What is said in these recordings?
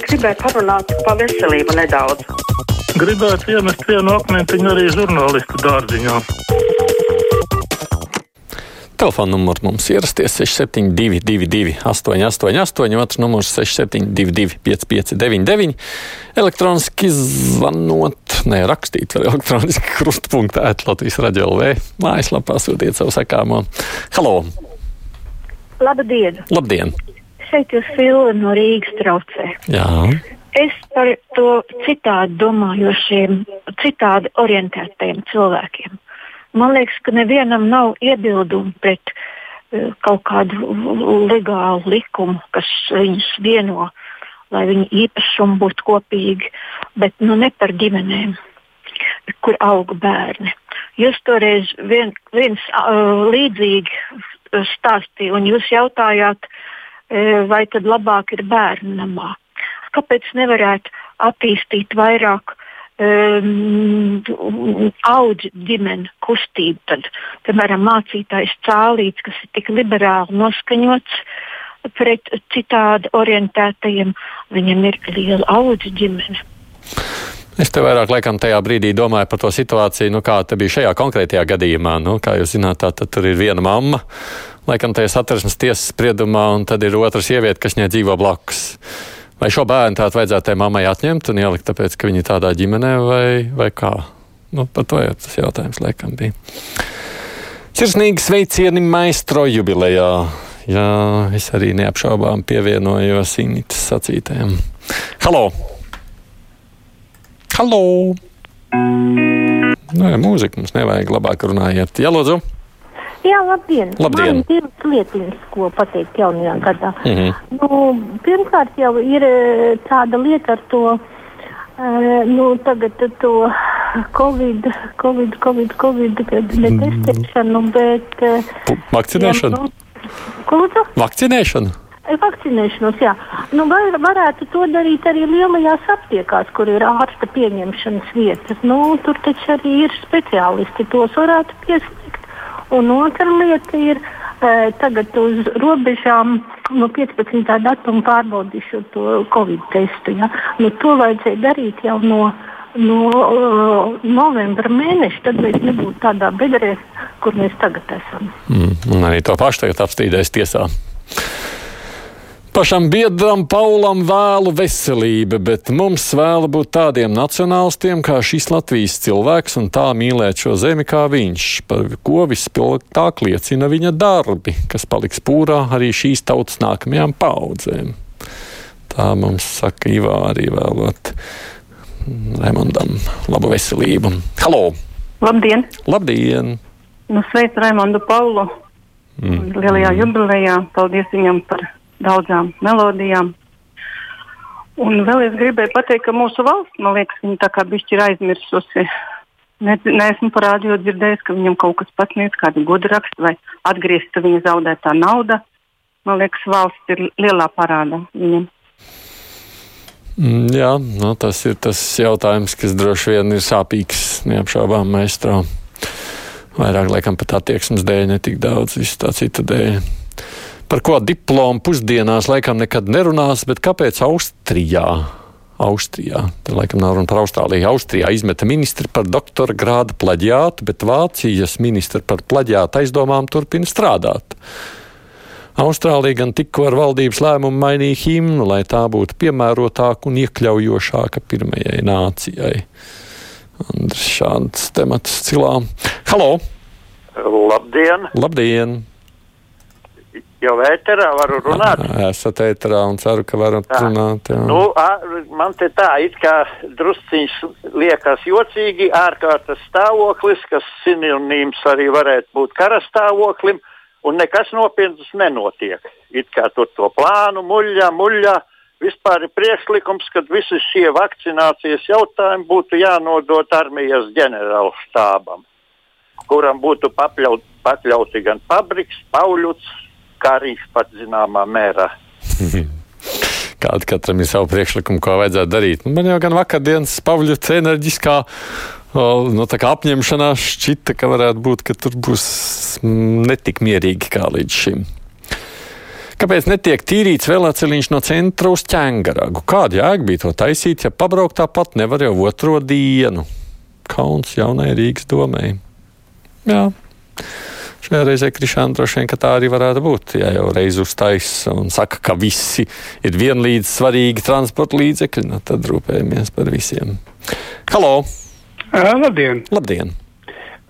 gribēju parunāt par veselību nedaudz. Gribētu iemest vienu akmentiņu arī žurnālistu dārziņā. Telefona numurs mums ierasties 6722, 888, otrs numurs 6722, 559, elektroniski zvanot, ne rakstīt, var elektroniski krustpunktā, Latvijas radio LV, mājaslapā sūtiet savu sakāmo. Halo! Labdien! Labdien! Šeit jūs Silva no Rīgas traucē. Jā. Es par to citādi domājošiem, citādi orientētajiem cilvēkiem. Man liekas, ka nevienam nav iebildumu pret uh, kaut kādu legālu likumu, kas viņus vieno, lai viņu īpašumu būtu kopīgi, bet nu, ne par ģimenēm, kur auga bērni. Jūs toreiz vien, viens uh, līdzīgi stāstīja, un jūs jautājāt, uh, vai tad labāk ir bērnu namā. Kāpēc nevarētu attīstīt vairāk um, auģu ģimeņu kustību. Tad, piemēram, mācītājs cālīts, kas ir tik liberāli noskaņots pret citādi orientētajiem, viņam ir liela auģu ģimene. Es te vairāk laikam tajā brīdī domāju par to situāciju, nu, kā tā bija šajā konkrētajā gadījumā. Nu, kā jūs zināt, tā, tur ir viena mamma, laikam tajā satversmes tiesas spriedumā, un tad ir otra sieviete, kas viņai dzīvo blakus. Vai šo bērnu tādu vajadzētu tai mammai atņemt un ielikt, tāpēc, ka viņi ir tādā ģimenē, vai, vai kā? Nu, par to jau tas jautājums laikam bija. Sirsnīgi sveicieni maistro jubilejā. Jā, es arī neapšaubām pievienojos Inītas sacītajam. Halo! Halo! Nu, ja mūzika mums nevajag labāk runājiet. Jā, lūdzu! Jā, labdien! Labdien. Man ir divas lietiņas, ko pateikt jaunajā gadā. Mm -hmm. nu, pirmkārt, jau ir eh, tāda lieta ar to, uh, nu, tagad to Covid, Covid, Covid, Covid, ne testēšanu, bet. Uh, Vakcinēšanu? Jā, nu, ko lūdzu? Vakcinēšanu? Vakcinēšanos, jā. Nu, vai varētu to darīt arī lielajās aptiekās, kur ir ārsta pieņemšanas vietas? Nu, tur taču arī ir speciālisti, tos varētu pieslēgt. Un otra lieta ir, e, tagad uz robežām no 15. datuma pārbaudīšu to covid testu. Ja? Nu, to vajadzēja darīt jau no, no uh, novembra mēneša, tad mēs nebūtu tādā bedrē, kur mēs tagad esam. Mm, un arī to pašu tagad apstrīdēs tiesā. Pašam biedram Paulam vēlu veselību, bet mums vēla būt tādiem nacionālistiem kā šis Latvijas cilvēks un tā mīlēt šo zemi kā viņš, par ko vispilgtāk liecina viņa darbi, kas paliks pūrā arī šīs tautas nākamajām paudzēm. Tā mums saka Ivā arī vēlot Raimondam labu veselību. Halo! Labdien! Labdien! Nu, sveicu Raimondu Paulu mm. lielajā jubilejā. Paldies viņam par daudzām melodijām. Un vēl es gribēju pateikt, ka mūsu valsts, man liekas, viņa tā kā bišķi ir aizmirsusi. Ne, neesmu parādījis, dzirdējis, ka viņam kaut kas pasniedz kādu godu rakstu vai atgriezta viņa zaudētā nauda. Man liekas, valsts ir lielā parādā viņam. Mm, jā, nu, tas ir tas jautājums, kas droši vien ir sāpīgs, neapšaubām maistro. Vairāk laikam pat attieksmes dēļ, ne tik daudz visu tā citu dēļ. Par ko diplomu pusdienās laikam nekad nerunās, bet kāpēc Austrijā? Austrijā. Te laikam nav runa par Austrāliju. Austrijā izmeta ministri par doktora grāda plaģiātu, bet Vācijas ministri par plaģiātu aizdomām turpina strādāt. Austrālija gan tikko ar valdības lēmumu mainīja himnu, lai tā būtu piemērotāka un iekļaujošāka pirmajai nācijai. Andrs šāds temats cilā. Halo! Labdien! Labdien! Jau ēterā varu runāt? Esat ēterā un ceru, ka varat tā. runāt. Jā. Nu, a, man te tā, it kā drusciņš liekas jocīgi, ārkārtas stāvoklis, kas sinonīms arī varētu būt karastāvoklim, un nekas nopietnas nenotiek. It kā tur to plānu muļā, muļā. Vispār ir priekšlikums, ka visi šie vakcinācijas jautājumi būtu jānodot armijas ģenerāla štābam, kuram būtu papļaut, pakļauti gan Pabriks, Pauļuts, kā arī pat zināmā mērā. Kāda katram ir savu priekšlikumu, ko vajadzētu darīt. Nu, man jau gan vakardienas Pavļuts enerģiskā nu, apņemšanās šķita, ka varētu būt, ka tur būs netik mierīgi kā līdz šim. Kāpēc netiek tīrīts vēlēceliņš no centra uz ķēngaragu? Kāda jēga bija to taisīt, ja pabraukt tāpat nevar jau otro dienu? Kauns jaunai Rīgas domai. Jā. Šajā reizē Krišāna droši vien, ka tā arī varētu būt. Ja jau reiz uztais un saka, ka visi ir vienlīdz svarīgi transporta līdzekļi, nu tad rūpējamies par visiem. Halo! Labdien! Labdien!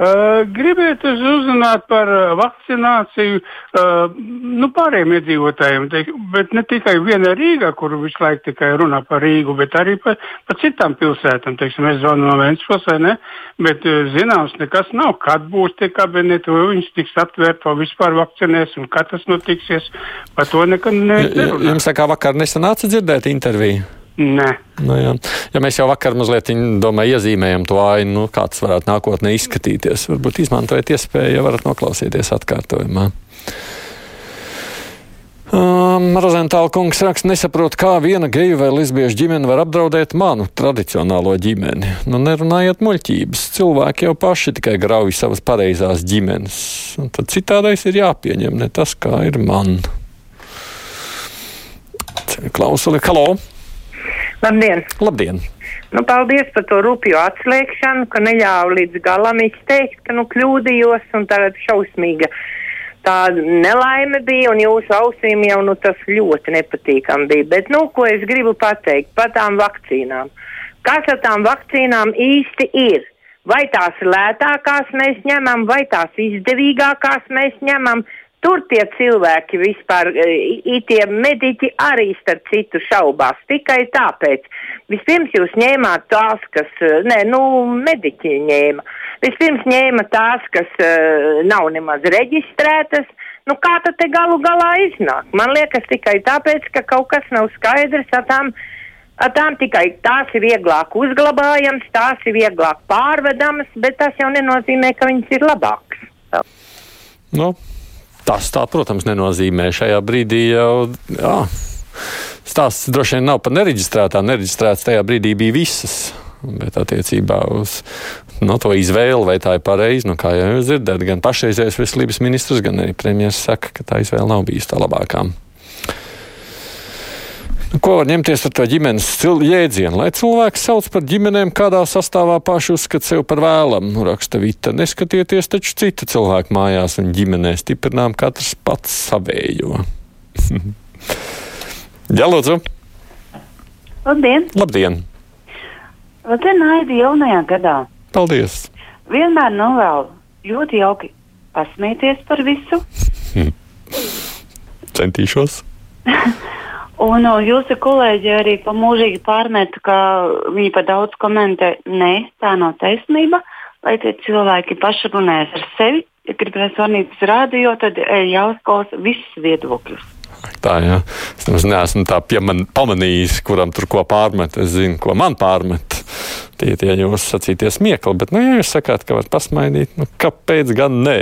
Uh, gribētu uzzināt par uh, vakcināciju uh, nu, pārējiem iedzīvotājiem, bet ne tikai viena Rīga, kur visu laiku tikai runā par Rīgu, bet arī par, par citām pilsētām. Teiksim, es zvanu no Vēncpils, vai ne? Bet zināms, nekas nav. Kad būs tie kabineti, vai viņas tiks atvērti, vai vispār vakcinēs, un kad tas notiksies, par to nekad ne, nerunā. Jums tā kā vakar nesanāca dzirdēt interviju? Nē. Nu, jā. ja mēs jau vakar mazliet domāju, iezīmējam to ainu, nu, kāds varētu nākotnē izskatīties, varbūt izmantojiet iespēju, ja varat noklausīties atkārtojumā. Um, Rozentāla kungs raksta, nesaprot, kā viena geju vai lesbiešu ģimene var apdraudēt manu tradicionālo ģimeni. Nu, nerunājiet muļķības. Cilvēki jau paši tikai grauj savas pareizās ģimenes. Un tad citādais ir jāpieņem, ne tas, kā ir man. Klausuli, halo! Labdien! Labdien! Nu, paldies par to rupju atslēgšanu, ka neļāvu līdz galam izteikt, ka nu kļūdījos un tagad šausmīga tā nelaime bija un jūsu ausīm jau nu, tas ļoti nepatīkami bija. Bet, nu, ko es gribu pateikt par tām vakcīnām? Kas ar tām vakcīnām īsti ir? Vai tās lētākās mēs ņemam, vai tās izdevīgākās mēs ņemam? Tur tie cilvēki vispār, tie mediķi arī starp citu šaubās. Tikai tāpēc. Vispirms jūs ņēmāt tās, kas, nē, nu, mediķi ņēma. Vispirms ņēma tās, kas uh, nav nemaz reģistrētas. Nu, kā tad te galu galā iznāk? Man liekas tikai tāpēc, ka kaut kas nav skaidrs ar tām, tām tikai tās ir vieglāk uzglabājams, tās ir vieglāk pārvedamas, bet tas jau nenozīmē, ka viņas ir labākas. Nu, Tas tā, protams, nenozīmē šajā brīdī jau. Jā. Stāsts droši vien nav par nereģistrētām. Nereģistrētas tajā brīdī bija visas. Bet attiecībā uz no, to izvēli, vai tā ir pareizi, nu, kā jau jūs dzirdat, gan pašreizējais veselības ministrs, gan arī premjerministrs saka, ka tā izvēle nav bijusi tā labākā. Ko var ņemties ar to ģimenes jēdzienu? Lai cilvēks sauc par ģimenēm, kādā sastāvā paši uzskata sevi par vēlamu, nu, raksta Vita. Neskatieties taču cita cilvēka mājās un ģimenē, stiprinām katrs pats savējo. Jā, lūdzu! Labdien! Labdien! Labdien, Aidi, jaunajā gadā! Paldies! Vienmēr novēlu ļoti jauki pasmieties par visu. Centīšos. Un uh, jūsu kolēģi arī pa mūžīgi pārmet, ka viņi pa daudz komentē. Nē, tā nav taisnība. Lai tie cilvēki paši runājas ar sevi, ja gribēs zvanīt uz rādio, tad jāuzklausa visus viedokļus. Tā, jā. Es neesmu tā pieman, pamanījis, kuram tur ko pārmet. Es zinu, ko man pārmet. Tie ir jūsu sacītie smiekli, bet, nu, ja jūs sakāt, ka var pasmaidīt, nu, kāpēc gan ne?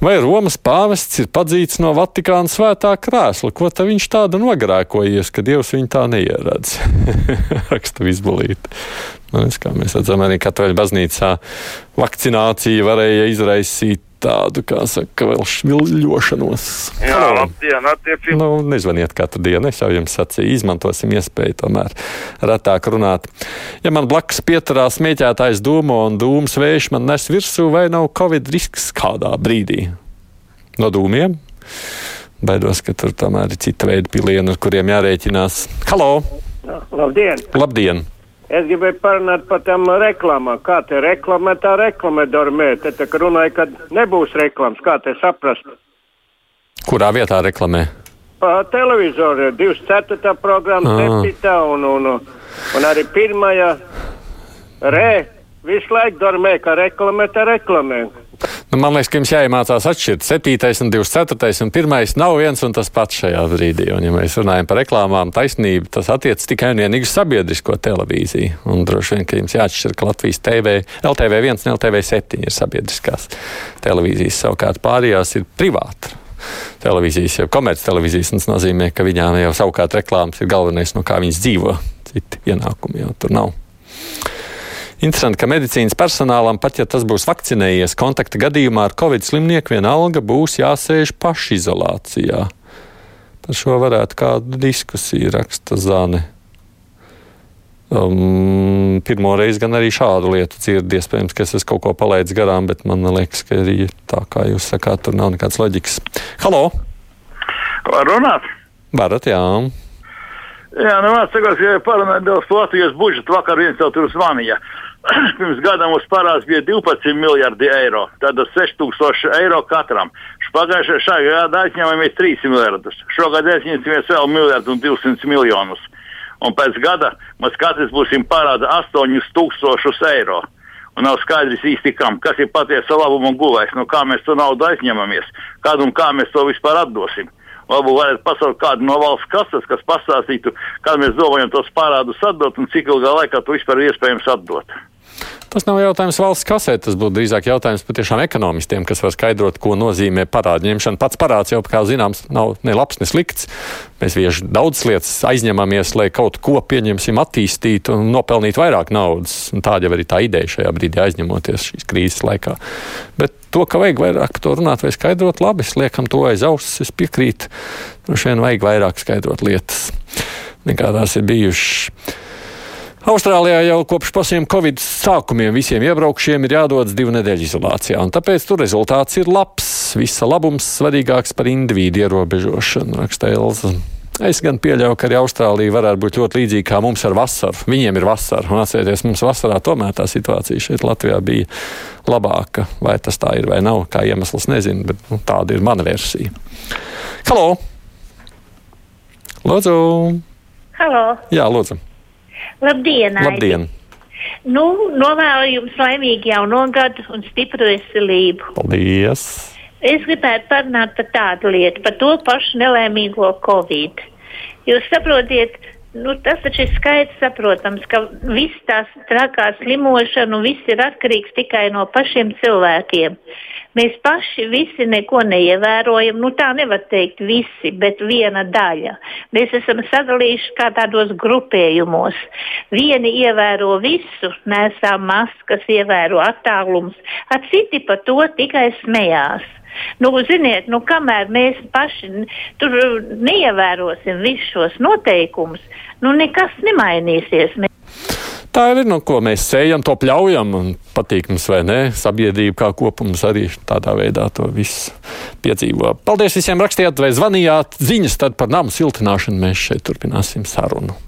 Vai Romas pāvests ir padzīts no Vatikāna svētā krēsla? Ko tad viņš tādu nogrēkojies, ka Dievs viņu tā neieredz? Raksta visbulīt. Nu, kā mēs redzam, arī katoļu baznīcā vakcinācija varēja izraisīt tādu, kā saka, vēl šviļošanos. Jā, labdien, attiecīgi. Nu, nezvaniet katru dienu, es jau jums sacīju, izmantosim iespēju tomēr retāk runāt. Ja man blakus pieturās smieķētājs dūmo un dūms vējš man nes virsū, vai nav covid risks kādā brīdī? No dūmiem? Baidos, ka tur tomēr ir cita veida pilieni, ar kuriem jārēķinās. Halo! Labdien! Labdien! Es gribēju parunāt par tām reklāmām. Kā te reklamē, tā reklamē dormē. Te tā runāja, ka nebūs reklāmas. Kā te saprast? Kurā vietā reklamē? Pa televizoru 24. programma, 7. Un, un, un arī 1. Re. Visu laiku dormē, kā reklamē, tā reklamē. Nu, man liekas, ka jums jāiemācās atšķirt 7, un 24. un 1. nav viens un tas pats šajā brīdī. Un, ja mēs runājam par reklāmām, taisnība, tas attiecas tikai un vienīgi uz sabiedrisko televīziju. Un droši vien, ka jums jāatšķir, ka Latvijas TV, LTV1 un LTV7 ir sabiedriskās televīzijas, savukārt pārējās ir privāta. Televīzijas, jau komerctelevīzijas, tas nozīmē, ka viņām jau savukārt reklāmas ir galvenais, no kā viņas dzīvo. Citi ienākumi jau tur nav. Interesanti, ka medicīnas personālam, pat ja tas būs vakcinējies kontakta gadījumā ar covid slimnieku, vienalga būs jāsēž pašizolācijā. Par šo varētu kādu diskusiju raksta Zane. Um, pirmo reizi gan arī šādu lietu dzirdu. Iespējams, ka es esmu kaut ko palaidis garām, bet man liekas, ka arī tā kā jūs sakāt, tur nav nekādas loģikas. Halo! Var runāt? Varat, jā. Jā, nu, man sakās, ja parunāt par Latvijas budžetu, vakar viens jau tur zvanīja. Pirms gada mums parāds bija 12 miljardi eiro. Tātad 6000 eiro katram. Pagājušajā šajā gadā aizņēmāmies 3 miljardus. Šogad aizņemsimies vēl miljardu un 200 miljonus. Un pēc gada mēs katrs būsim parāda 8000 eiro. Un nav skaidrs īsti, kam, kas ir patiesa labuma guvējs, no kā mēs to naudu aizņemamies, kādu un kā mēs to vispār atdosim. Varbūt varētu pasaukt kādu no valsts kases, kas pastāstītu, kā mēs domājam tos parādus atdot un cik ilgā laikā to vispār iespējams atdot. Tas nav jautājums valsts kasē, tas būtu drīzāk jautājums patiešām ekonomistiem, kas var skaidrot, ko nozīmē parādu ņemšana. Pats parāds jau, kā zināms, nav ne labs, ne slikts. Mēs vienkārši daudz lietas aizņemamies, lai kaut ko pieņemsim, attīstītu un nopelnītu vairāk naudas. Un tāda jau arī tā ideja šajā brīdī aizņemoties šīs krīzes laikā. Bet to, ka vajag vairāk par to runāt vai skaidrot, labi, es liekam to aiz auss, es piekrītu. Droši vien vajag vairāk skaidrot lietas, nekā tās ir bijušas. Austrālijā jau kopš pašiem Covid sākumiem visiem iebraukšiem ir jādodas divu nedēļu izolācijā, un tāpēc tur rezultāts ir labs. Visa labums svarīgāks par individu ierobežošanu, raksta Elza. Es gan pieļauju, ka arī Austrālija varētu būt ļoti līdzīga kā mums ar vasaru. Viņiem ir vasara, un atcerieties, mums vasarā tomēr tā situācija šeit Latvijā bija labāka. Vai tas tā ir vai nav, kā iemesls nezinu, bet nu, tāda ir mana versija. Halo! Lūdzu! Halo! Jā, lūdzu! Labdien! Labdien! Nu, novēlu jums laimīgu jauno gadu un stipru veselību. Paldies! Es gribētu parunāt par tādu lietu, par to pašu nelēmīgo Covid. Jūs saprotiet, nu, tas taču ir skaidrs saprotams, ka viss tās trakā slimošana un viss ir atkarīgs tikai no pašiem cilvēkiem. Mēs paši visi neko neievērojam. Nu, tā nevar teikt visi, bet viena daļa. Mēs esam sadalījuši kā tādos grupējumos. Vieni ievēro visu, nesā maskas, ievēro attālums, a citi par to tikai smējās. Nu, ziniet, nu, kamēr mēs paši tur neievērosim visus šos noteikumus, nu, nekas nemainīsies. Mēs Tā ir, nu, ko mēs sējam, to pļaujam, un patīk mums vai nē, sabiedrība kā kopums arī tādā veidā to visu piedzīvo. Paldies visiem rakstījāt vai zvanījāt ziņas tad par namu siltināšanu. Mēs šeit turpināsim sarunu.